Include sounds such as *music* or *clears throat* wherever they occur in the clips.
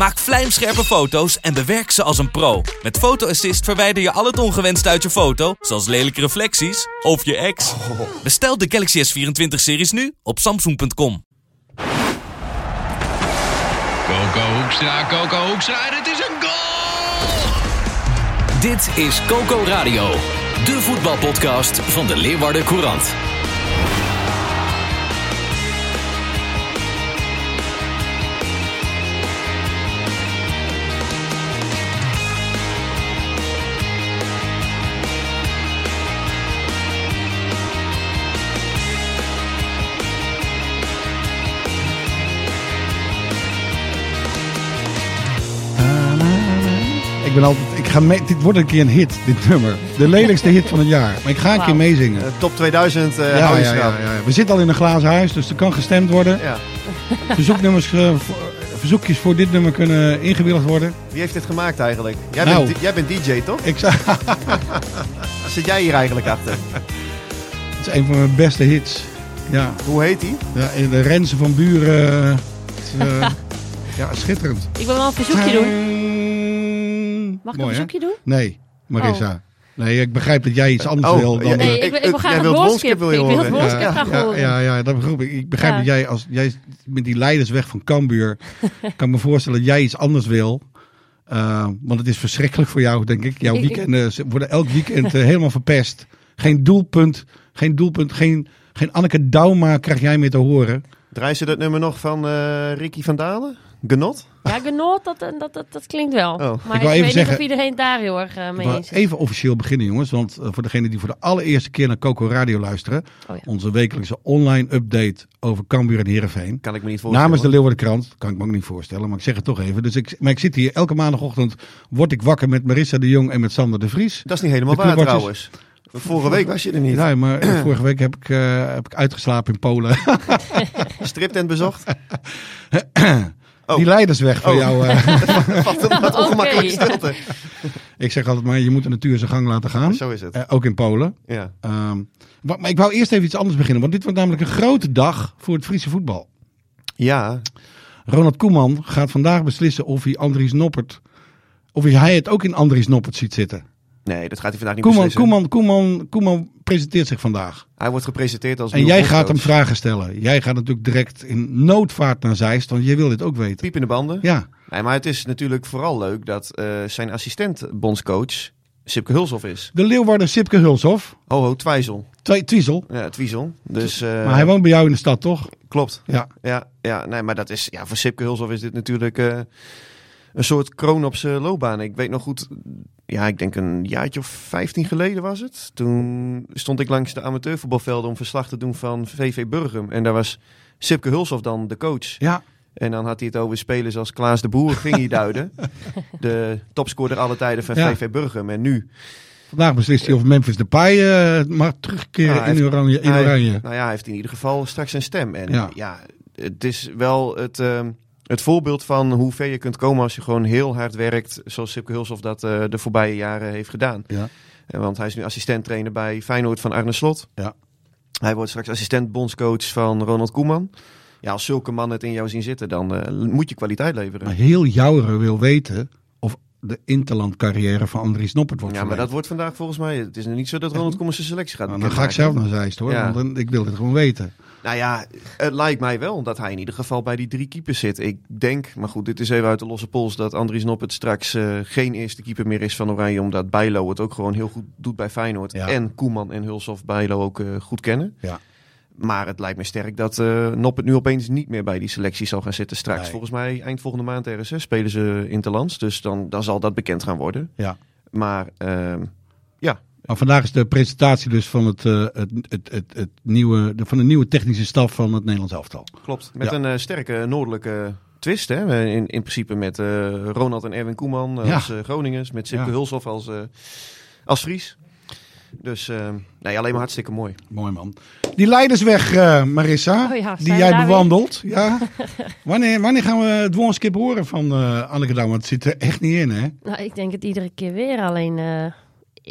Maak vlijmscherpe foto's en bewerk ze als een pro. Met Photo Assist verwijder je al het ongewenst uit je foto, zoals lelijke reflecties of je ex. Bestel de Galaxy S24-series nu op samsung.com. Coco Hoekstra, Coco Hoekstra en het is een goal! Dit is Coco Radio, de voetbalpodcast van de Leeuwarden Courant. Ik ben altijd, ik ga mee, dit wordt een keer een hit, dit nummer. De lelijkste hit van het jaar. Maar ik ga een keer meezingen. Eh, top 2000 uh, ja, ja, ja, ja, We zitten al in een glazen huis, dus er kan gestemd worden. Ja. Verzoeknummers, uh, voor, verzoekjes voor dit nummer kunnen ingewilligd worden. Wie heeft dit gemaakt eigenlijk? Jij, Nou. bent, jij bent DJ, toch? Ik *laughs* Zit jij hier eigenlijk achter? het is een van mijn beste hits. Ja, Hoe heet die? ja in de Rensen van Buren. het eh, *laughs* ja, schitterend. Ik wil wel een verzoekje doen. Mag ik Mooi, een hè? verzoekje doen? Nee, Marissa. Nee, ik begrijp dat jij iets anders Oh, wil dan... Nee, ik- ik, wil graag jij een wilt wolskip. wil je Ik wil horen. ja, graag ja, horen. ja, ja, dat begrijp ik. Ik begrijp Ja. dat jij, als jij met die leidersweg van Cambuur, *laughs* kan ik me voorstellen dat jij iets anders wil. Uh, want het is verschrikkelijk voor jou, denk ik. Jouw Ik- ik- weekenden worden elk weekend eh, helemaal verpest. Geen doelpunt, geen doelpunt, geen, geen Anneke Dauma krijg jij meer te horen. Draai ze dat nummer nog van eh, Ricky van Dalen? Genot? Ja, genoot, dat, dat, dat, dat klinkt wel. Oh. Maar Ik ik, wou weet even niet zeggen- of iedereen daar heel erg eh, mee eens is. even officieel beginnen, jongens. Want eh, voor degenen die voor de allereerste keer naar Coco Radio luisteren. Oh ja. Onze wekelijkse online update over Cambuur en Heerenveen. Kan ik me niet voorstellen. Namens de Leeuwardenkrant, kan ik me ook niet voorstellen, maar ik zeg het toch even. Dus ik, maar ik zit hier elke maandagochtend, word ik wakker met Marissa de Jong en met Sander de Vries. Dat is niet helemaal waar trouwens. Vorige week was je er niet. Ja, maar *clears throat* vorige week heb ik, eh, heb ik uitgeslapen in Polen. *laughs* Striptent bezocht. *clears throat* Oh. Die leidersweg van Oh. jou. eh, *laughs* Wat een wat ongemakkelijke stilte. *laughs* ik zeg altijd maar, je moet de natuur zijn gang laten gaan. Zo is het. Eh, ook in Polen. Ja. Ehm, wa- maar ik wou eerst even iets anders beginnen, want dit wordt namelijk een grote dag voor het Friese voetbal. Ja, Ronald Koeman gaat vandaag beslissen of hij Andries Noppert, of hij het ook in Andries Noppert ziet zitten. Nee, dat gaat hij vandaag niet Koeman, beslissen. Koeman, Koeman, Koeman presenteert zich vandaag. Hij wordt gepresenteerd als En jij gaat hem vragen stellen. Jij gaat natuurlijk direct in noodvaart naar Zeist, want jij wil dit ook weten. Piep in de banden. Ja, Nee, maar het is natuurlijk vooral leuk dat eh, zijn assistent bondscoach Sipke Hulshoff is. de Leeuwarden Sipke Hulshoff, Ho, ho, Twijzel. Twi- Twiesel. Ja, Twiesel. Dus, eh, Maar hij woont bij jou in de stad, toch? Klopt. Ja. Ja, ja, nee, maar dat is, ja, voor Sipke Hulshoff is dit natuurlijk eh, een soort kroon op zijn loopbaan. Ik weet nog goed, ja, ik denk een jaartje of 15 geleden was het. Toen stond ik langs de amateurvoetbalvelden om verslag te doen van VV Burgum. En daar was Sipke Hulshoff dan de coach. Ja. En dan had hij het over spelers als Klaas de Boer, ging hij *laughs* duiden. De topscorer alle tijden van Ja. VV Burgum. En nu, Vandaag beslist hij of Memphis Depay eh mag terugkeren hij in heeft- oranje. In hij- oranje. nou ja, hij heeft in ieder geval straks een stem. En Ja. ja, het is wel het, ehm, het voorbeeld van hoe ver je kunt komen als je gewoon heel hard werkt. Zoals Sipke Hulshoff dat eh, de voorbije jaren heeft gedaan. Ja. Eh, want hij is nu assistent-trainer bij Feyenoord van Arne Slot. Ja. Hij wordt straks assistent-bondscoach van Ronald Koeman. Ja, als zulke mannen het in jou zien zitten, dan eh, moet je kwaliteit leveren. Maar heel Jouweren wil weten of de interlandcarrière van Andries Noppert wordt Ja, maar dat wordt vandaag volgens mij. Het is nu niet zo dat Ronald Koeman zijn selectie gaat Nou, dan ga ik zelf naar Zeist hoor, Ja. want dan- ik wil dit gewoon weten. Nou ja, het lijkt mij wel dat hij in ieder geval bij die drie keepers zit. Ik denk, maar goed, dit is even uit de losse pols, dat Andries Noppert straks eh, geen eerste keeper meer is van Oranje. Omdat Bijlo het ook gewoon heel goed doet bij Feyenoord. Ja. En Koeman en Hulshoff Bijlo ook eh, goed kennen. Ja. maar het lijkt me sterk dat eh Nop het nu opeens niet meer bij die selectie zal gaan zitten straks. Nee. Volgens mij eind volgende maand RSS spelen ze Interlands. Dus dan, dan zal dat bekend gaan worden. Ja. Maar ehm, Maar vandaag is de presentatie dus van, het, eh, het, het, het, het nieuwe, de, van de nieuwe technische staf van het Nederlands elftal. klopt. Met Ja. een eh, sterke noordelijke twist. Hè? In, in principe met eh, Ronald en Erwin Koeman als Ja. eh, Groningers. Met Sipke Ja. Hulshoff als, eh, als Fries. Dus ehm, nee, alleen maar hartstikke mooi. Mooi man. Die Leidersweg, eh, Marissa, Oh ja, die jij weer? bewandelt. Ja. *laughs* wanneer, wanneer gaan we het woonskip horen van eh Anneke Dam? Want het zit er echt niet in, hè? Nou, ik denk het iedere keer weer. Alleen eh,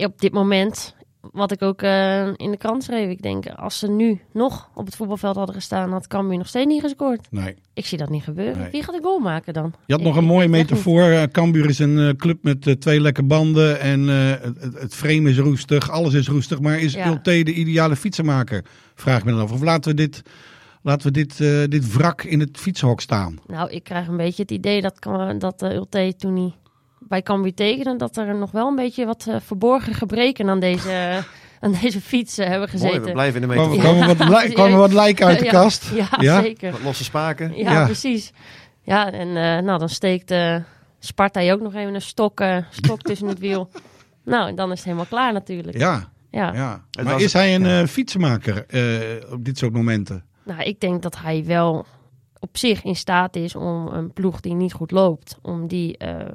op dit moment, wat ik ook eh, in de krant schreef, ik denk als ze nu nog op het voetbalveld hadden gestaan, had Cambuur nog steeds niet gescoord. Nee. Ik zie dat niet gebeuren. Nee. Wie gaat de goal maken dan? Je had Ik- nog een mooie metafoor. Eh, Cambuur is een eh, club met twee lekke banden. En het, het- frame is roestig. Alles is roestig. Maar is Ja. De ideale fietsenmaker? Vraag me dan af. Of laten we dit, laten we dit, dit wrak in het fietshok staan? Nou, ik krijg een beetje het idee dat, dat uh, Ulte toen hij bij Cambuur tekende, dat er nog wel een beetje wat eh, verborgen gebreken aan deze, *laughs* aan deze fiets eh, hebben gezeten. Mooi, we blijven in de Komen, metafoor. komen, wat, li- *laughs* komen wat lijken uit de *laughs* Ja, kast? Ja, Ja? zeker. Wat losse spaken. Ja, Ja. precies. Ja, en eh, nou, dan steekt eh Sparta je ook nog even een stok, stok tussen het wiel. Nou, en dan is het helemaal klaar natuurlijk. Ja, Ja. ja. Maar was- is hij een ja. eh, fietsenmaker eh, op dit soort momenten? Nou, ik denk dat hij wel op zich in staat is om een ploeg die niet goed loopt, om die, eh,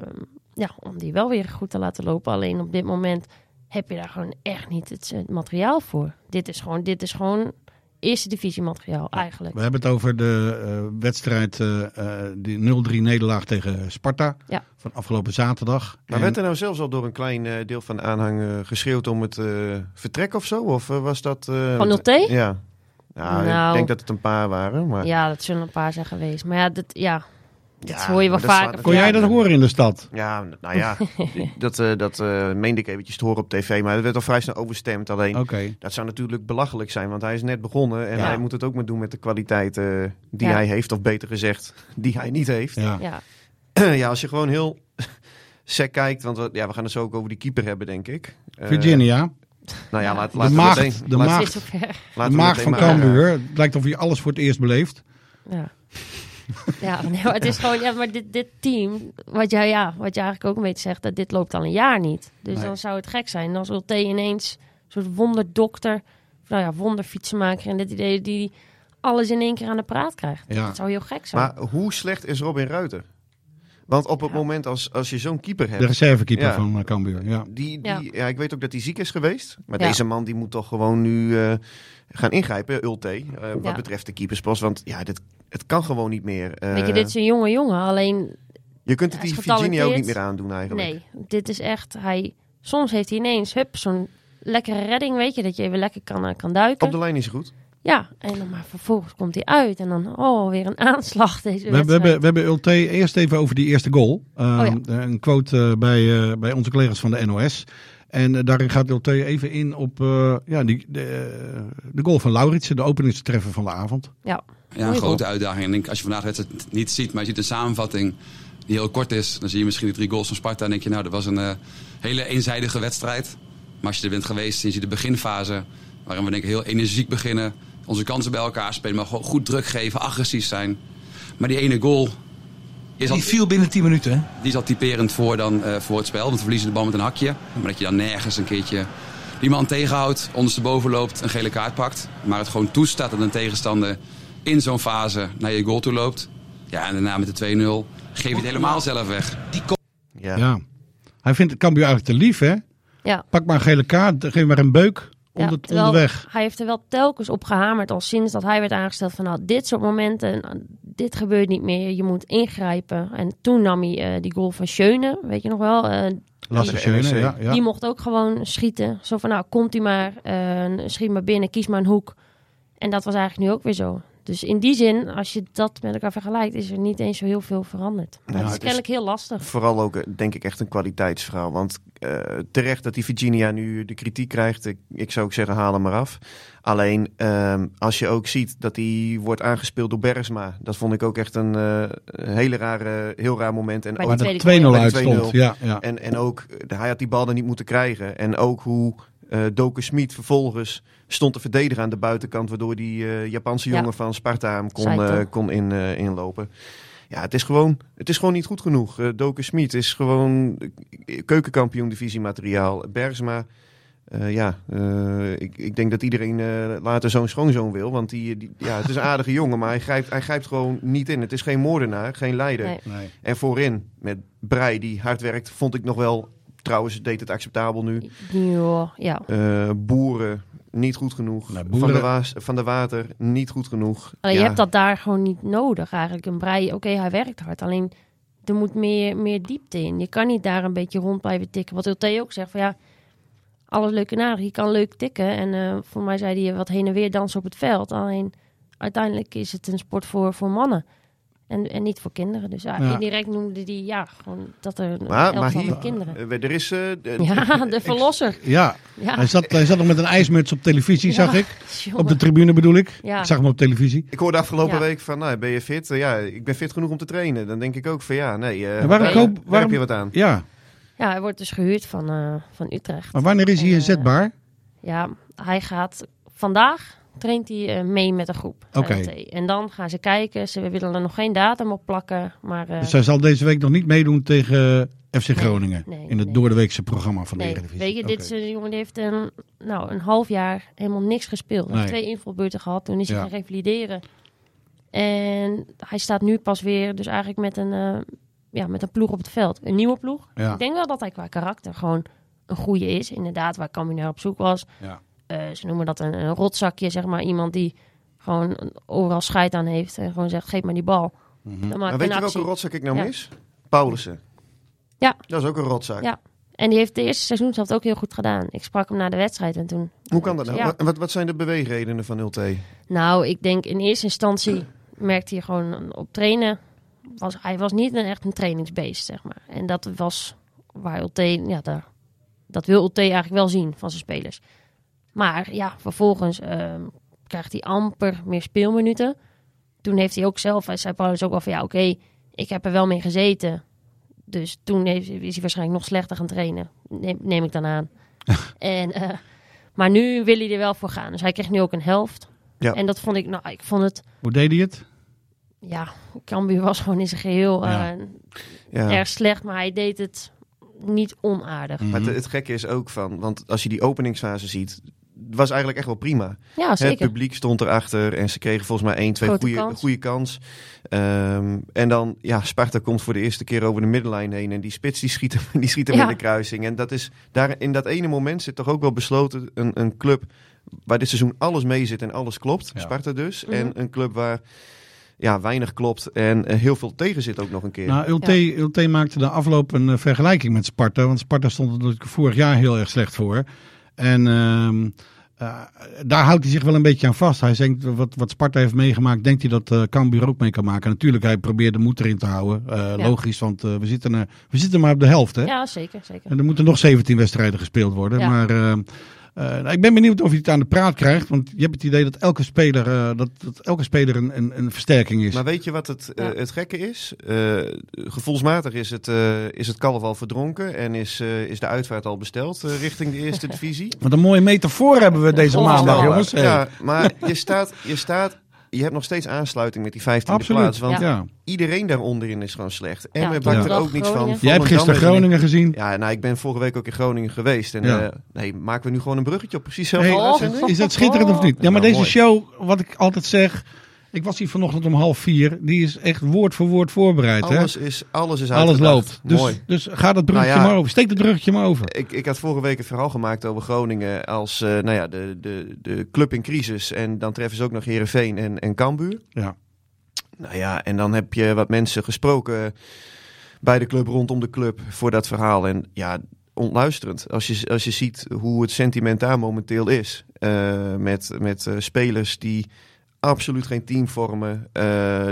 ja, om die wel weer goed te laten lopen. Alleen op dit moment heb je daar gewoon echt niet het, het materiaal voor. Dit is gewoon, dit is gewoon eerste divisie materiaal eigenlijk. We hebben het over de eh, wedstrijd, eh eh, die 0-3 nederlaag tegen Sparta Ja. van afgelopen zaterdag. Maar En- werd er nou zelfs al door een klein eh, deel van de aanhang eh, geschreeuwd om het eh, vertrek of zo? Of eh, was dat... eh, Van 0T? Ja. Ja, ik Nou. denk dat het een paar waren. Maar... Ja, dat zullen een paar zijn geweest. Maar ja, dat, ja, dat Ja, hoor je wel dat vaker. slaat- Kon jij dat horen in de stad? Ja, nou ja, *laughs* dat, eh, dat eh, meende ik eventjes te horen op tv. Maar het werd al vrij snel overstemd. Alleen, Oké. dat zou natuurlijk belachelijk zijn. Want hij is net begonnen. En Ja. hij moet het ook maar doen met de kwaliteit eh, die Ja. hij heeft. Of beter gezegd, die hij niet heeft. Ja. Ja, *clears throat* ja, als je gewoon heel *laughs* sec kijkt. Want we, ja, we gaan het zo ook over die keeper hebben, denk ik. Virginia, Nou ja, Ja. laat, De maagd, meteen- de laat- maagd. het is zover. de maag van Cambuur. Het lijkt of hij alles voor het eerst beleeft. Ja. Ja, nee, maar het is gewoon, ja, maar dit, dit team, wat jij, ja, wat je eigenlijk ook een beetje zegt, dat dit loopt al een jaar niet. Dus Nee. dan zou het gek zijn als Ulte ineens een soort wonderdokter, nou ja, wonderfietsenmaker en dit idee die alles in één keer aan de praat krijgt. Ja. Dat zou heel gek zijn. Maar hoe slecht is Robin Ruiter? Want op het Ja. moment als, als je zo'n keeper hebt... De reservekeeper Ja. van eh, Cambuur. Ja. Die, Ja. die, ja. ik weet ook dat hij ziek is geweest. Maar Ja. deze man die moet toch gewoon nu eh, gaan ingrijpen, Ulte. eh, wat Ja. betreft de keeperspost. Want ja, dit, het kan gewoon niet meer. Eh, Weet je, dit is een jonge jongen, alleen je kunt het die Virginia ook niet meer aandoen eigenlijk. nee, dit is echt, hij, soms heeft hij ineens, hup, zo'n lekkere redding, weet je, dat je even lekker kan, eh, kan duiken. Op de lijn is hij goed. Ja, en dan maar vervolgens komt hij uit en dan, oh, weer een aanslag deze We, we, hebben, wedstrijd. we hebben Ulte eerst even over die eerste goal. Uh, Oh Een quote eh, bij, eh, bij onze collega's van de NOS. En eh, daarin gaat Ulte even in op eh, ja, die, de, eh, de goal van Lauritsen, de openingstreffer van de avond. Ja, Ja, een grote uitdaging. En ik denk, als je vandaag de wedstrijd niet ziet, maar je ziet een samenvatting die heel kort is, dan zie je misschien de drie goals van Sparta en denk je, nou, dat was een eh, hele eenzijdige wedstrijd. Maar als je er bent geweest en je ziet de beginfase, waarin we denk ik heel energiek beginnen, onze kansen bij elkaar spelen, maar gewoon goed druk geven, agressief zijn. Maar die ene goal is al, Die viel binnen 10 minuten. hè? die is al typerend voor, dan, eh, voor het spel, want we verliezen de bal met een hakje. Maar dat je dan nergens een keertje die man tegenhoudt, ondersteboven loopt, een gele kaart pakt. Maar het gewoon toestaat dat een tegenstander in zo'n fase naar je goal toe loopt. Ja, en daarna met de 2-0 geef je het helemaal zelf weg. Ja. Ja. Hij vindt Cambuur eigenlijk te lief, hè? ja. Pak maar een gele kaart, geef maar een beuk Ja, onder, terwijl onderweg. Hij heeft er wel telkens op gehamerd al sinds dat hij werd aangesteld van nou, dit soort momenten, nou, dit gebeurt niet meer, je moet ingrijpen. En toen nam hij eh, die goal van Schöne, weet je nog wel, eh, Lasse de Schöne, ja, ja. die mocht ook gewoon schieten. Zo van nou, komt hij maar, eh, schiet maar binnen, kies maar een hoek. En dat was eigenlijk nu ook weer zo. Dus in die zin, als je dat met elkaar vergelijkt, is er niet eens zo heel veel veranderd. Maar Ja, het is het is- kennelijk heel lastig. Vooral ook, eh, denk ik, echt een kwaliteitsverhaal. Want eh, terecht dat die Virginia nu de kritiek krijgt. Ik, ik zou ook zeggen, haal hem maar af. Alleen, ehm, als je ook ziet dat hij wordt aangespeeld door Bergsma. Dat vond ik ook echt een, eh, een hele rare, heel raar moment. En Bij ook, Waar die de tweede 2-0 goal. uit Bij de stond. 2-0. Ja, ja. en, en ook, hij had die bal er niet moeten krijgen. En ook hoe Eh Doken Smit vervolgens stond te verdedigen aan de buitenkant, waardoor die eh, Japanse Ja. jongen van Sparta hem kon, eh, kon in, eh, inlopen. Ja, het is, gewoon, het is gewoon niet goed genoeg. Eh Doken Smit is gewoon keukenkampioen divisiemateriaal. Bergsma, eh, ja, eh, ik, ik denk dat iedereen eh, later zo'n schoonzoon wil. Want die, die, ja, het is een aardige *laughs* jongen, maar hij grijpt, hij grijpt gewoon niet in. Het is geen moordenaar, geen leider. Nee. Nee. En voorin, met Brei die hard werkt, vond ik nog wel... Trouwens, deed het acceptabel nu. Ja, ja. Eh, boeren, niet goed genoeg. Nou, van, de Waas, van de Water, niet goed genoeg. Alleen Ja, je hebt dat daar gewoon niet nodig eigenlijk. Een brei, oké, hij werkt hard. Alleen er moet meer, meer diepte in. Je kan niet daar een beetje rond blijven tikken. Wat Ulte ook zegt, van ja, alles leuk en aardig. Je kan leuk tikken. En eh, voor mij zei hij wat heen en weer dansen op het veld. Alleen uiteindelijk is het een sport voor, voor mannen. En, en niet voor kinderen. Dus ja, Ja. indirect noemde die ja, gewoon dat er een Maar, maar elftal hier, kinderen. eh, er is... eh, de- Ja, *laughs* de verlosser. Ja, Ja, hij zat, hij zat nog met een ijsmuts op televisie, Ja. zag ik. jongen. Op de tribune bedoel ik. Ja. Ik zag hem op televisie. Ik hoorde afgelopen Ja. week van, nou, ben je fit? Eh, ja, ik ben fit genoeg om te trainen. Dan denk ik ook van, ja, nee, eh waarom daar, waarom- heb je wat aan. Ja, Ja, hij wordt dus gehuurd van, eh, van Utrecht. maar wanneer is hij inzetbaar? Ja, hij gaat vandaag traint hij eh, mee met een groep. Oké. En dan gaan ze kijken. Ze willen er nog geen datum op plakken. Maar eh, Dus hij zal deze week nog niet meedoen tegen FC Nee, Groningen. nee, in het nee. doordeweekse programma van de Eredivisie. weet je, dit is een jongen die heeft een, nou, een half jaar helemaal niks gespeeld. Hij heeft twee invalbeurten gehad. Toen is hij gaan revalideren. En hij staat nu pas weer, dus eigenlijk met een, eh, ja, met een ploeg op het veld. Een nieuwe ploeg. Ja. Ik denk wel dat hij qua karakter gewoon een goede is. Inderdaad, waar naar op zoek was. Ja. Eh, ze noemen dat een, een rotzakje, zeg maar. Iemand die gewoon overal scheid aan heeft. En gewoon zegt, geef maar die bal. Mhm. Dan Maar weet je welke rotzak ik nou Ja. mis? Paulussen. Ja. Dat is ook een rotzak. Ja. En die heeft de eerste seizoen zelf ook heel goed gedaan. Ik sprak hem na de wedstrijd en toen... Hoe kan dat nou? Ja. Wat, wat, wat zijn de beweegredenen van Ulte? Nou, ik denk in eerste instantie merkte hij gewoon op trainen. Was, hij was niet een, echt een trainingsbeest, zeg maar. En dat was waar Ulte, ja, daar, dat wil Ulte eigenlijk wel zien van zijn spelers. Maar ja, vervolgens ehm, krijgt hij amper meer speelminuten. Toen heeft hij ook zelf, hij zei Paulus ook wel van ja, oké, ik heb er wel mee gezeten. Dus toen heeft, is hij waarschijnlijk nog slechter gaan trainen. Neem, neem ik dan aan. *laughs* en, eh, maar nu wil hij er wel voor gaan. Dus hij kreeg nu ook een helft. Ja. En dat vond ik, nou, ik vond het, Hoe deed hij het? ja, Cambuur was *laughs* gewoon in zijn geheel Ja. eh, Ja. erg slecht. Maar hij deed het niet onaardig. Mhm. Maar het, het gekke is ook van, want als je die openingsfase ziet, was eigenlijk echt wel prima. Ja, Het zeker. publiek stond erachter en ze kregen volgens mij één, twee Grote goede kans. goede kans. Ehm, en dan, ja, Sparta komt voor de eerste keer over de middenlijn heen en die spits die schiet hem, *laughs* die schiet hem Ja. in de kruising. En dat is, daar, in dat ene moment zit toch ook wel besloten een, een club waar dit seizoen alles mee zit en alles klopt. Ja. Sparta dus. Mhm. En een club waar ja, weinig klopt en eh, heel veel tegen zit ook nog een keer. Nou, Ulte, Ulte maakte de afloop een eh, vergelijking met Sparta. Want Sparta stond er natuurlijk vorig jaar heel erg slecht voor. En ehm, eh, daar houdt hij zich wel een beetje aan vast. Hij denkt, wat, wat Sparta heeft meegemaakt, denkt hij dat eh Cambuur ook mee kan maken. Natuurlijk, hij probeert de moed erin te houden. Eh, Ja. Logisch, want we, zitten, we zitten maar op de helft. Hè? Ja, zeker, zeker. En er moeten nog 17 wedstrijden gespeeld worden. Ja. Maar eh, eh, nou, ik ben benieuwd of hij het aan de praat krijgt. Want je hebt het idee dat elke speler, eh, dat, dat elke speler een, een, een versterking is. Maar weet je wat het, eh, Ja. het gekke is? Eh, gevoelsmatig is het, eh, is het kalf al verdronken en is, eh, is de uitvaart al besteld eh, richting de eerste divisie. *laughs* Wat een mooie metafoor hebben we deze maandag, jongens. Ja, maar je staat, je staat, je hebt nog steeds aansluiting met die 15e Absoluut. plaats. Want ja. iedereen daaronderin is gewoon slecht. En Ja, we bakt er ook niets van. Jij hebt gisteren is er niet- Groningen gezien. Ja, nou, ik ben vorige week ook in Groningen geweest. En Ja. eh, nee, maken we nu gewoon een bruggetje op precies Hey, uitzending? is dat schitterend of niet? Ja, maar Nou, deze mooi. show, wat ik altijd zeg. Ik was hier vanochtend om half vier. Die is echt woord voor woord voorbereid. hè? Alles is, alles is Alles loopt. Dus, Mooi. dus ga dat bruggetje Nou ja. maar over. Steek dat bruggetje maar over. Ik, ik had vorige week een verhaal gemaakt over Groningen als eh, nou ja, de, de, de club in crisis. En dan treffen ze ook nog Herenveen en, en Cambuur. Ja. Nou ja, en dan heb je wat mensen gesproken bij de club, rondom de club, voor dat verhaal. En ja, ontluisterend. Als je, als je ziet hoe het sentiment daar momenteel is. eh, met met eh, spelers die absoluut geen team vormen. eh,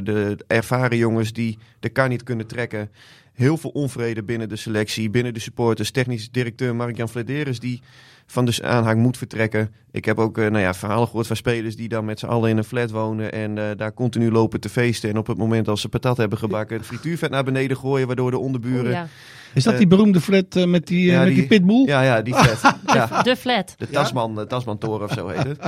de ervaren jongens die de kar niet kunnen trekken. heel veel onvrede binnen de selectie, binnen de supporters. Technisch directeur Mark-Jan Flederis die van de aanhang moet vertrekken. Ik heb ook eh, nou ja, verhalen gehoord van spelers die dan met z'n allen in een flat wonen en eh, daar continu lopen te feesten. En op het moment als ze patat hebben gebakken, het frituurvet naar beneden gooien, waardoor de onderburen... Oeh, ja. Is dat die beroemde flat met, die, Ja, met die, die- pitbull? Ja, ja, die flat. *laughs* ja. De flat. De Tasman, de Tasman-toren of zo heet het.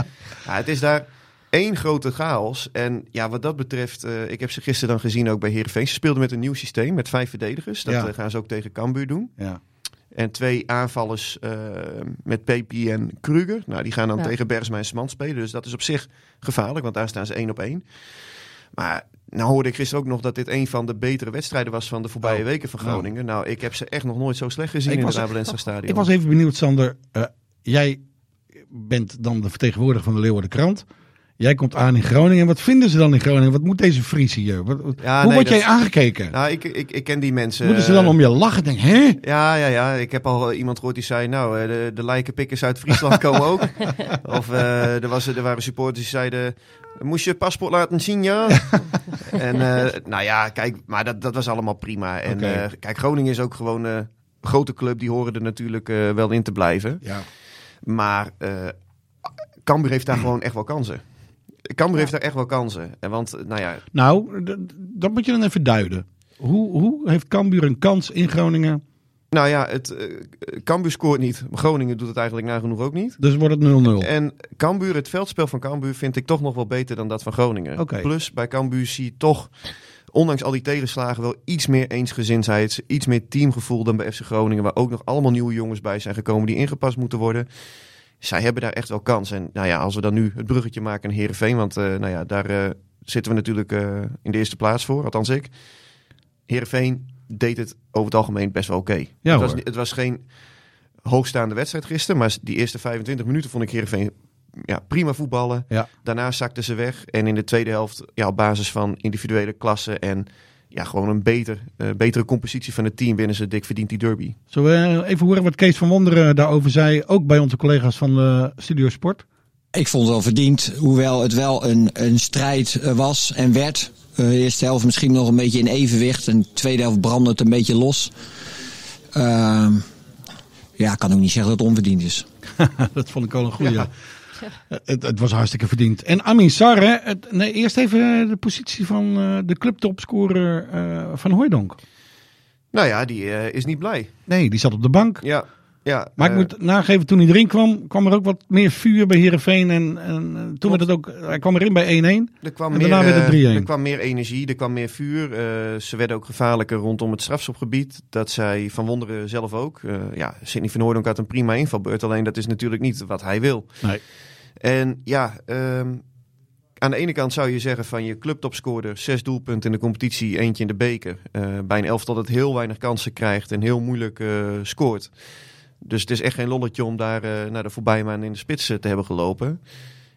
Ja, het is daar één grote chaos. En ja, wat dat betreft, eh, ik heb ze gisteren dan gezien ook bij Heerenveen. Ze speelden met een nieuw systeem, met vijf verdedigers. Dat Ja. eh, gaan ze ook tegen Cambuur doen. Ja. En twee aanvallers eh, met Pepi en Kruger. Nou, die gaan dan Ja. tegen Bergsma en Smant spelen. Dus dat is op zich gevaarlijk, want daar staan ze één op één. Maar nou hoorde ik gisteren ook nog dat dit een van de betere wedstrijden was van de voorbije Oh. weken van Oh. Groningen. Nou, ik heb ze echt nog nooit zo slecht gezien Ik in was- het Abelensa Stadion. Ik was even benieuwd, Sander. Eh, jij bent dan de vertegenwoordiger van de Leeuwarden Krant. Jij komt aan in Groningen. Wat vinden ze dan in Groningen? Wat moet deze Fries hier? Wat, Ja, hoe nee, word jij dat- aangekeken? Nou, ik, ik, ik ken die mensen. Moeten ze dan eh, om je lachen? Denk, hè? Ja, ja, ja. Ik heb al iemand gehoord die zei, nou, eh, de, de lijkenpikkers uit Friesland *laughs* komen ook. Of eh, er, was, er waren supporters die zeiden, moest je paspoort laten zien, ja? *laughs* en eh, nou ja, kijk, maar dat, dat was allemaal prima. En eh, kijk, Groningen is ook gewoon eh, een grote club, die horen er natuurlijk eh, wel in te blijven. Ja. Maar eh Cambuur heeft daar *clears throat* gewoon echt wel kansen. Cambuur heeft daar echt wel kansen. En want, nou ja, Nou, dat moet je dan even duiden. Hoe, hoe heeft Cambuur een kans in Groningen? nou ja, het, eh Cambuur scoort niet. Groningen doet het eigenlijk nagenoeg ook niet. Dus wordt het 0-0. En Cambuur, het veldspel van Cambuur vind ik toch nog wel beter dan dat van Groningen. Plus bij Cambuur zie je toch, ondanks al die tegenslagen, wel iets meer eensgezindheid, iets meer teamgevoel dan bij FC Groningen, waar ook nog allemaal nieuwe jongens bij zijn gekomen die ingepast moeten worden. Zij hebben daar echt wel kans. En nou ja, als we dan nu het bruggetje maken naar Heerenveen, want eh, nou ja, daar eh, zitten we natuurlijk eh, in de eerste plaats voor, althans ik. Heerenveen deed het over het algemeen best wel oké. Ja, het, was, het was geen hoogstaande wedstrijd gisteren, maar die eerste 25 minuten vond ik Heerenveen ja, prima voetballen. Ja. Daarna zakten ze weg. En in de tweede helft, ja, op basis van individuele klassen en ja, gewoon een beter, eh, betere compositie van het team, winnen ze dik verdient die derby. Zullen we even horen wat Kees van Wonderen daarover zei? Ook bij onze collega's van Studio Sport. Ik vond het wel verdiend, hoewel het wel een, een strijd eh, was en werd. Eh, de eerste helft misschien nog een beetje in evenwicht en de tweede helft brandde het een beetje los. Ehm, ja, ik kan ook niet zeggen dat het onverdiend is. *laughs* dat vond ik wel een goeie. Het, het was hartstikke verdiend. En Amin Sarr, hè, het, nee, eerst even de positie van eh, de clubtopscorer eh van Hooijdonk. Nou ja, die eh, is niet blij. Nee, die zat op de bank. Ja, ja, Maar ik eh, moet nageven, toen hij erin kwam, kwam er ook wat meer vuur bij Heerenveen. En, en eh, toen werd het ook, hij kwam erin bij 1-1. Er kwam, En meer, daarna werd het eh, 3-1. er kwam meer energie, er kwam meer vuur. Eh, ze werden ook gevaarlijker rondom het strafschopgebied. Dat zei Van Wonderen zelf ook. Eh, ja, Sidney van Hooydonk had een prima invalbeurt. Alleen dat is natuurlijk niet wat hij wil. Nee. En ja, ehm, aan de ene kant zou je zeggen van je clubtopscorer, zes doelpunten in de competitie, eentje in de beker. Eh, bij een elftal dat heel weinig kansen krijgt en heel moeilijk eh, scoort. Dus het is echt geen lolletje om daar eh, naar de voorbije maanden in de spits te hebben gelopen.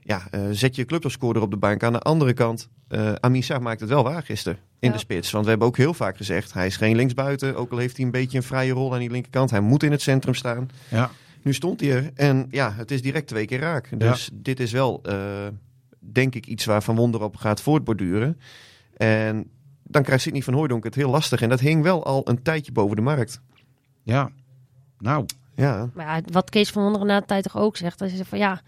Ja, eh, zet je clubtopscorer op de bank. Aan de andere kant, eh Amin Sarr maakt het wel waar gisteren in Ja. de spits. Want we hebben ook heel vaak gezegd, hij is geen linksbuiten. Ook al heeft hij een beetje een vrije rol aan die linkerkant. Hij moet in het centrum staan. Ja. Nu stond hij er en ja, het is direct twee keer raak. Dus dit is wel, eh, denk ik, iets waar Van Wonder op gaat voortborduren. En dan krijgt Sidney van Hooijdonk het heel lastig. En dat hing wel al een tijdje boven de markt. Ja. Nou, Ja, Maar ja, wat Kees van Wonderen na de tijd toch ook zegt, dat is van ja,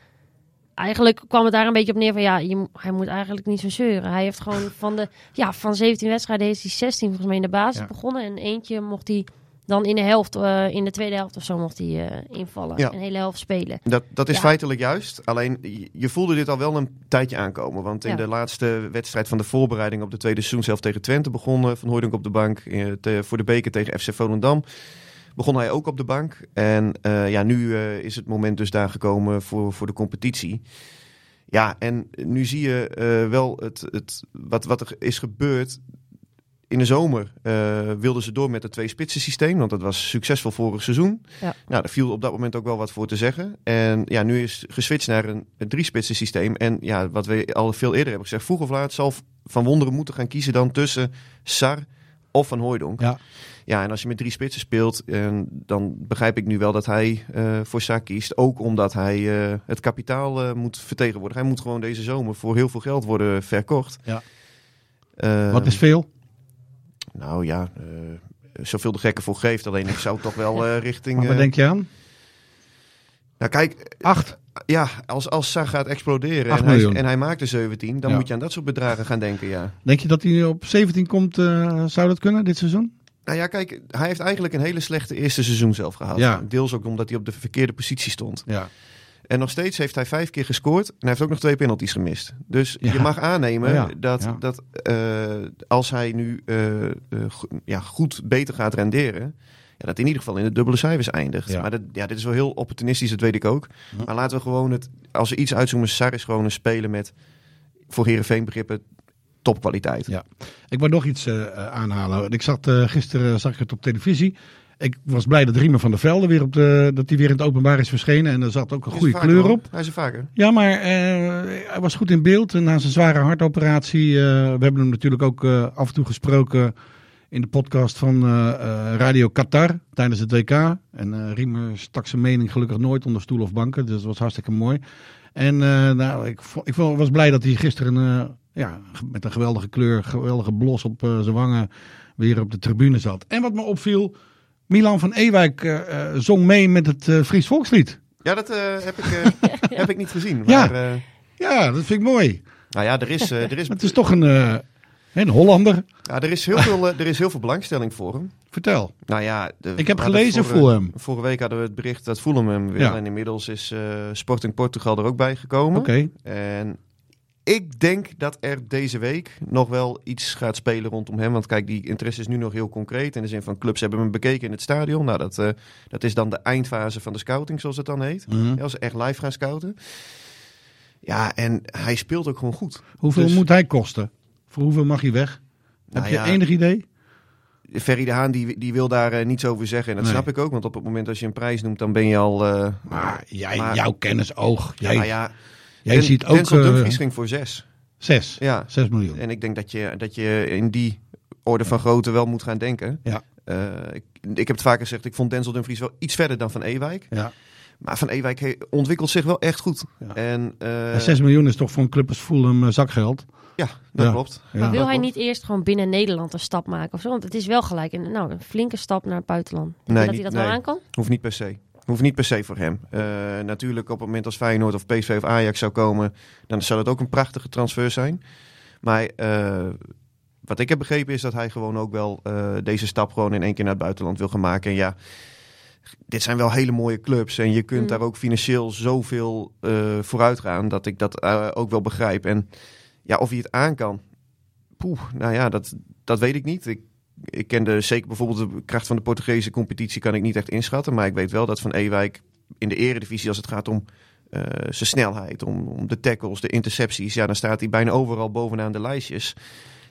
eigenlijk kwam het daar een beetje op neer van ja, je, hij moet eigenlijk niet zo zeuren. Hij heeft gewoon *laughs* van de, ja, van 17 wedstrijden heeft hij 16 volgens mij in de basis Ja. begonnen en eentje mocht hij dan in de helft, eh, in de tweede helft of zo mocht hij eh, invallen. Ja. Een hele helft spelen. dat, dat is Ja. feitelijk juist. Alleen, je- voelde dit al wel een tijdje aankomen. Want in Ja. de laatste wedstrijd van de voorbereiding op de tweede seizoen zelf tegen Twente begon eh, Van Hooijdonk op de bank. te- voor de beker tegen FC Volendam begon hij ook op de bank. En ja, nu is het moment dus daar gekomen voor, voor de competitie. Ja, en nu zie je wel het, het, wat, wat er is gebeurd. In de zomer eh, wilden ze door met het twee-spitsen systeem, want dat was succesvol vorig seizoen. Ja. Nou, daar viel op dat moment ook wel wat voor te zeggen. En ja, nu is geswitcht naar een, een drie-spitsen systeem. En ja, wat we al veel eerder hebben gezegd, vroeg of laat zal Van Wonderen moeten gaan kiezen dan tussen Sar of Van Hooijdonk. Ja. Ja, en als je met drie spitsen speelt, en dan begrijp ik nu wel dat hij eh, voor Sar kiest. Ook omdat hij eh, het kapitaal eh, moet vertegenwoordigen. Hij moet gewoon deze zomer voor heel veel geld worden verkocht. Ja. Eh, wat is veel? Nou ja, eh, zoveel de gekken voor geeft. Alleen ik zou toch wel eh, richting... Waar eh, denk je aan? nou kijk, Acht. ja, als, als Sa gaat exploderen en hij, en hij maakt er 17, dan Ja. moet je aan dat soort bedragen gaan denken, ja. Denk je dat hij op 17 komt? zou dat kunnen dit seizoen? Nou ja, kijk, hij heeft eigenlijk een hele slechte eerste seizoen zelf gehad. Ja. Deels ook omdat hij op de verkeerde positie stond. Ja. En nog steeds heeft hij vijf keer gescoord. En hij heeft ook nog twee penalties gemist. Dus Ja. je mag aannemen Ja, dat, ja. dat eh, als hij nu eh, eh, ja, goed beter gaat renderen. Ja, dat in ieder geval in de dubbele cijfers eindigt. Ja. Maar dat, ja, dit is wel heel opportunistisch, dat weet ik ook. Maar laten we gewoon het, als we iets uitzoomen, Sar is gewoon een speler met, voor Heerenveen begrippen, topkwaliteit. Ja. Ik wou nog iets aanhalen. Ik zat, gisteren zag ik het op televisie. Ik was blij dat Riemer van der Velde weer op de, dat hij weer in het openbaar is verschenen. En er zat ook een goede vaker, kleur op. Hij is er vaker. Ja, maar eh, hij was goed in beeld. En na zijn zware hartoperatie. eh, we hebben hem natuurlijk ook eh, af en toe gesproken in de podcast van Radio Qatar tijdens het WK. En Riemer stak zijn mening gelukkig nooit onder stoel of banken. Dus dat was hartstikke mooi. En nou, ik, ik was blij dat hij gisteren ja, met een geweldige kleur, geweldige blos op zijn wangen weer op de tribune zat. En wat me opviel, Milan van Ewijk eh, eh, zong mee met het eh, Fries volkslied. Ja, dat eh, heb, ik, eh, *laughs* heb ik niet gezien. Ja. Maar, eh, Ja, dat vind ik mooi. nou ja, er is, er is *laughs* Het is toch een, eh, een Hollander. Ja, er, is heel veel, er is heel veel belangstelling voor hem. Vertel. Nou ja, de- Ik heb gelezen vorige- Fulham. Vorige week hadden we het bericht dat Fulham hem wil. Ja. En inmiddels is eh, Sporting Portugal er ook bij gekomen. Oké. En ik denk dat er deze week nog wel iets gaat spelen rondom hem. Want kijk, die interesse is nu nog heel concreet. In de zin van clubs hebben hem bekeken in het stadion. Nou, dat, eh, dat is dan de eindfase van de scouting, zoals het dan heet. Mhm. Ja, als ze echt live gaan scouten. Ja, en hij speelt ook gewoon goed. Hoeveel Dus- moet hij kosten? Voor hoeveel mag hij weg? Nou Heb je ja, enig idee? Ferry de Haan die, die wil daar eh, niets over zeggen. En dat Nee. snap ik ook, want op het moment als je een prijs noemt, dan ben je al... eh, Maar jij, maar- jouw kennisoog. Jij, nou ja, jij Den- ziet ook Denzel eh, Dumfries ging voor zes. zes. Ja, Zes miljoen. en ik denk dat je, dat je in die orde van grootte wel moet gaan denken. Ja. Eh, ik, ik heb het vaker gezegd, ik vond Denzel Dumfries wel iets verder dan Van Ewijk. Ja. Maar Van Ewijk ontwikkelt zich wel echt goed. Ja. En, eh, En zes miljoen is toch voor een club als Fulham eh, zakgeld? ja, dat Ja. klopt. Ja. Maar wil dat hij klopt. niet eerst gewoon binnen Nederland een stap maken of zo? Want het is wel gelijk een, nou, een flinke stap naar het buitenland. Denk je dat niet- hij dat wel nee. aan kan? Hoeft niet per se. Hoeft niet per se voor hem. Eh, natuurlijk op het moment als Feyenoord of PSV of Ajax zou komen, dan zou dat ook een prachtige transfer zijn. Maar eh, wat ik heb begrepen is dat hij gewoon ook wel eh, deze stap gewoon in één keer naar het buitenland wil gaan maken. En ja, dit zijn wel hele mooie clubs en je kunt Mm. daar ook financieel zoveel vooruit gaan dat ik dat ook wel begrijp. En ja, of hij het aan kan, poeh, nou ja, dat, dat weet ik niet. Ik, ik ken de, zeker bijvoorbeeld de kracht van de Portugese competitie kan ik niet echt inschatten. Maar ik weet wel dat Van Ewijk in de eredivisie, als het gaat om eh, zijn snelheid, om, om de tackles, de intercepties, ja, dan staat hij bijna overal bovenaan de lijstjes.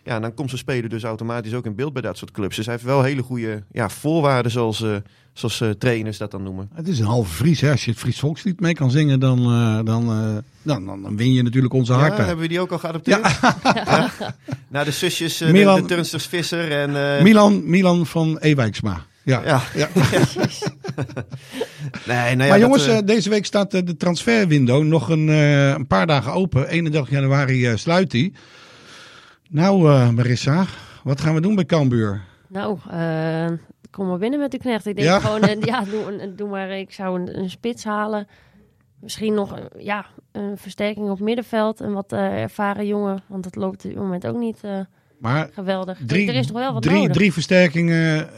Ja, dan komt zijn speler dus automatisch ook in beeld bij dat soort clubs. Dus hij heeft wel hele goede ja, voorwaarden, zoals, eh, zoals eh, trainers dat dan noemen. Het is een halve Fries. Hè? Als je het Fries volkslied mee kan zingen, dan, eh, dan, dan, dan, win je natuurlijk onze Ja, harten. hebben we die ook al geadopteerd? Ja. *laughs* Nou, de zusjes, eh, de, Milan- de turnsters Visser en... Milan, Milan van Ewijksma. Ja. Ja. Ja. *laughs* Nee, nou ja, maar jongens, deze week staat de transferwindow nog een, een paar dagen open. 31 januari sluit die. Nou, eh, Marissa, wat gaan we doen bij Cambuur? Nou, eh, kom maar binnen met de knecht. Ik denk Ja? gewoon, eh, *laughs* ja, doe, maar, ik zou een, een spits halen. Misschien nog ja, een versterking op middenveld. Een wat ervaren jongen, want dat loopt op dit moment ook niet Maar geweldig. drie, er is nog wel wat drie, nodig. drie versterkingen,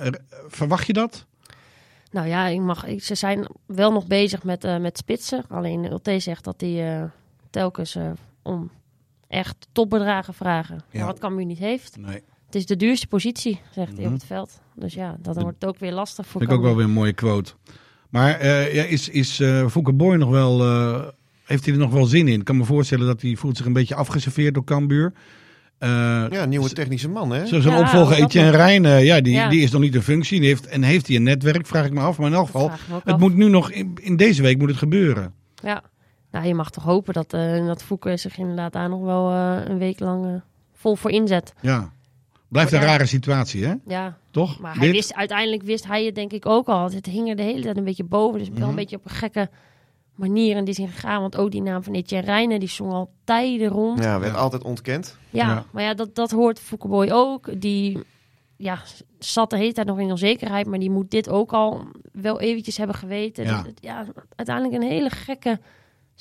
verwacht je dat? Nou ja, ik mag, ik, ze zijn wel nog bezig met, met spitsen. Alleen Ulte zegt dat hij telkens om echt topbedragen vragen. Ja. Maar wat Cambuur niet heeft. Nee. Het is de duurste positie, zegt hij Mhm. op het veld. Dus ja, dat De- wordt het ook weer lastig voor Vind ik ook wel weer een mooie quote. Maar eh, ja, is, is eh Fouke Boy nog wel, eh, heeft hij er nog wel zin in? Ik kan me voorstellen dat hij voelt zich een beetje afgeserveerd door Cambuur. Eh ja, nieuwe technische man, hè? Zo zijn Ja, opvolger Etienne nog. Rijn, eh, ja, die, Ja. die is nog niet in functie. Die heeft, en heeft hij een netwerk, vraag ik me af. Maar in elk geval, het af. moet nu nog, in, in deze week moet het gebeuren. Ja, nou, je mag toch hopen dat, eh dat Fouke zich inderdaad daar nog wel eh, een week lang eh, vol voor inzet. Ja. Blijft een Ja. rare situatie, hè? Ja, Toch? maar hij Dit? wist, uiteindelijk wist hij het denk ik ook al. Het hing er de hele tijd een beetje boven. Dus wel Mhm. een beetje op een gekke manier in die zin gegaan. Want ook die naam van Etienne Rijnen, die zong al tijden rond. Ja, werd Ja. altijd ontkend. Ja, Ja. maar ja, dat, dat hoort Foukeboy ook. Die ja, zat de hele tijd nog in onzekerheid, maar die moet dit ook al wel eventjes hebben geweten. Ja. Dus ja, uiteindelijk een hele gekke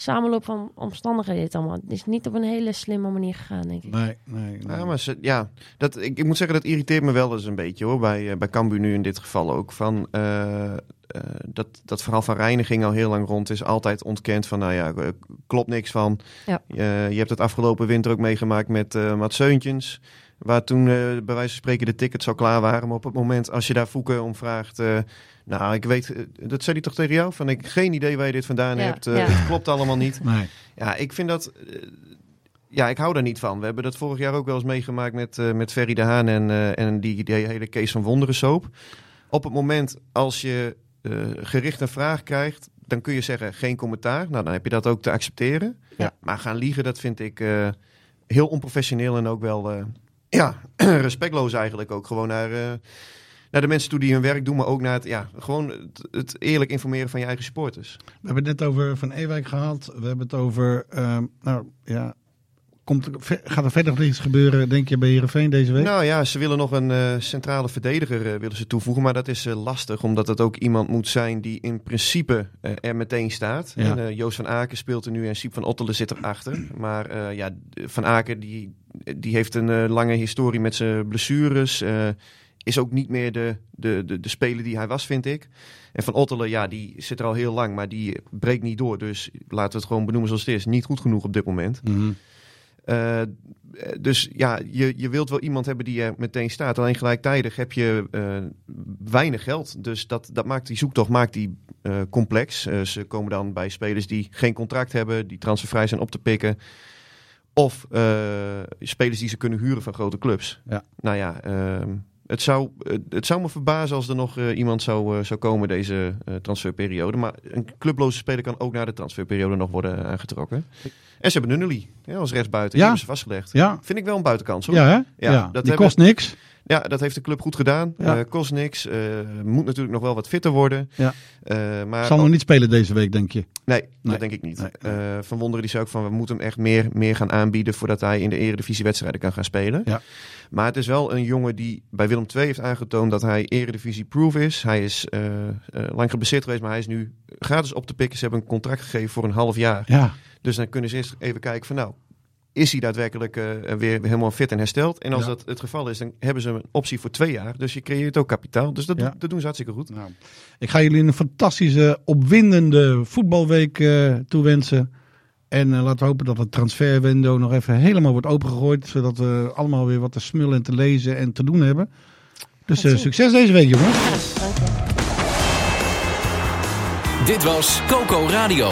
samenloop van omstandigheden dit allemaal. Het is niet op een hele slimme manier gegaan, denk ik. Nee, nee. nee. Ja, maar ze, ja, dat, ik, ik moet zeggen, dat irriteert me wel eens een beetje hoor. Bij, eh, bij Cambuur nu in dit geval ook. Van, eh, eh, dat, dat verhaal van reiniging al heel lang rond is. Altijd ontkend van, nou ja, klopt niks van. Ja. Eh, je hebt het afgelopen winter ook meegemaakt met eh Seuntjens. Waar toen bij wijze van spreken de tickets al klaar waren. Maar op het moment als je daar Fouke om vraagt... eh, nou, ik weet, eh, dat zei hij toch tegen jou? Van, ik heb geen idee waar je dit vandaan Ja, hebt. Eh, ja. Het klopt allemaal niet. *laughs* nee. Ja, ik vind dat. eh, ja, ik hou daar niet van. We hebben dat vorig jaar ook wel eens meegemaakt met, eh, met Ferry de Haan en, eh, en die, die hele Kees van Wonderen soap. Op het moment als je eh, gericht een vraag krijgt, dan kun je zeggen geen commentaar. Nou, dan heb je dat ook te accepteren. Ja. Maar gaan liegen, dat vind ik eh, heel onprofessioneel en ook wel eh, ja, *clears throat* respectloos eigenlijk ook. Gewoon naar, eh, naar de mensen toe die hun werk doen, maar ook naar het, ja, gewoon het, het eerlijk informeren van je eigen supporters. We hebben het net over Van Ewijk gehad. We hebben het over, ehm, nou ja, komt gaat er verder nog iets gebeuren, denk je, bij Heerenveen deze week? Nou ja, ze willen nog een eh, centrale verdediger eh, willen ze toevoegen. Maar dat is eh, lastig, omdat het ook iemand moet zijn die in principe er meteen staat. Ja. En, Joost van Aken speelt er nu en Siep van Ottelen zit erachter. Maar ja, Van Aken die, die heeft een lange historie met zijn blessures. Eh, is ook niet meer de, de, de, de speler die hij was, vind ik. En Van Ottelen, ja, die zit er al heel lang, maar die breekt niet door. Dus laten we het gewoon benoemen zoals het is. Niet goed genoeg op dit moment. Mhm. Eh, dus ja, je, je wilt wel iemand hebben die er meteen staat. Alleen gelijktijdig heb je eh, weinig geld. Dus dat, dat maakt die zoektocht maakt die, eh, complex. Eh, ze komen dan bij spelers die geen contract hebben, die transfervrij zijn op te pikken. Of eh, spelers die ze kunnen huren van grote clubs. Ja. Nou ja, ehm, het, zou, het, zou me verbazen als er nog eh, iemand zou, eh, zou komen deze eh, transferperiode. Maar een clubloze speler kan ook na de transferperiode nog worden aangetrokken. En ze hebben Nunnely ja, als rechtsbuiten. Die Ja. hebben ze vastgelegd. Ja, Vind ik wel een buitenkans hoor. ja, hè? Ja, Ja, dat die hebben- kost niks. Ja, dat heeft de club goed gedaan. Ja. Eh, kost niks. Eh, moet natuurlijk nog wel wat fitter worden. Ja. Eh, maar Zal nog niet spelen deze week, denk je? Nee, Nee. dat denk ik niet. Nee. Van Wonderen die zei ook van we moeten hem echt meer, meer gaan aanbieden voordat hij in de eredivisie wedstrijden kan gaan spelen. Ja. Maar het is wel een jongen die bij Willem II heeft aangetoond dat hij eredivisie proof is. Hij is lang geblesseerd geweest, maar hij is nu gratis op te pikken. Ze hebben een contract gegeven voor een half jaar. Ja, Dus dan kunnen ze eerst even kijken van nou, is hij daadwerkelijk eh, weer helemaal fit en hersteld? En als Ja. dat het geval is, dan hebben ze een optie voor twee jaar. Dus je creëert ook kapitaal. Dus dat, Ja. dat doen ze hartstikke goed. nou. Ik ga jullie een fantastische, opwindende voetbalweek eh, toewensen. En eh, laten we hopen dat het transferwindow nog even helemaal wordt opengegooid. Zodat we allemaal weer wat te smullen en te lezen en te doen hebben. Dus eh, succes deze week, jongens. Dit was Coco Radio.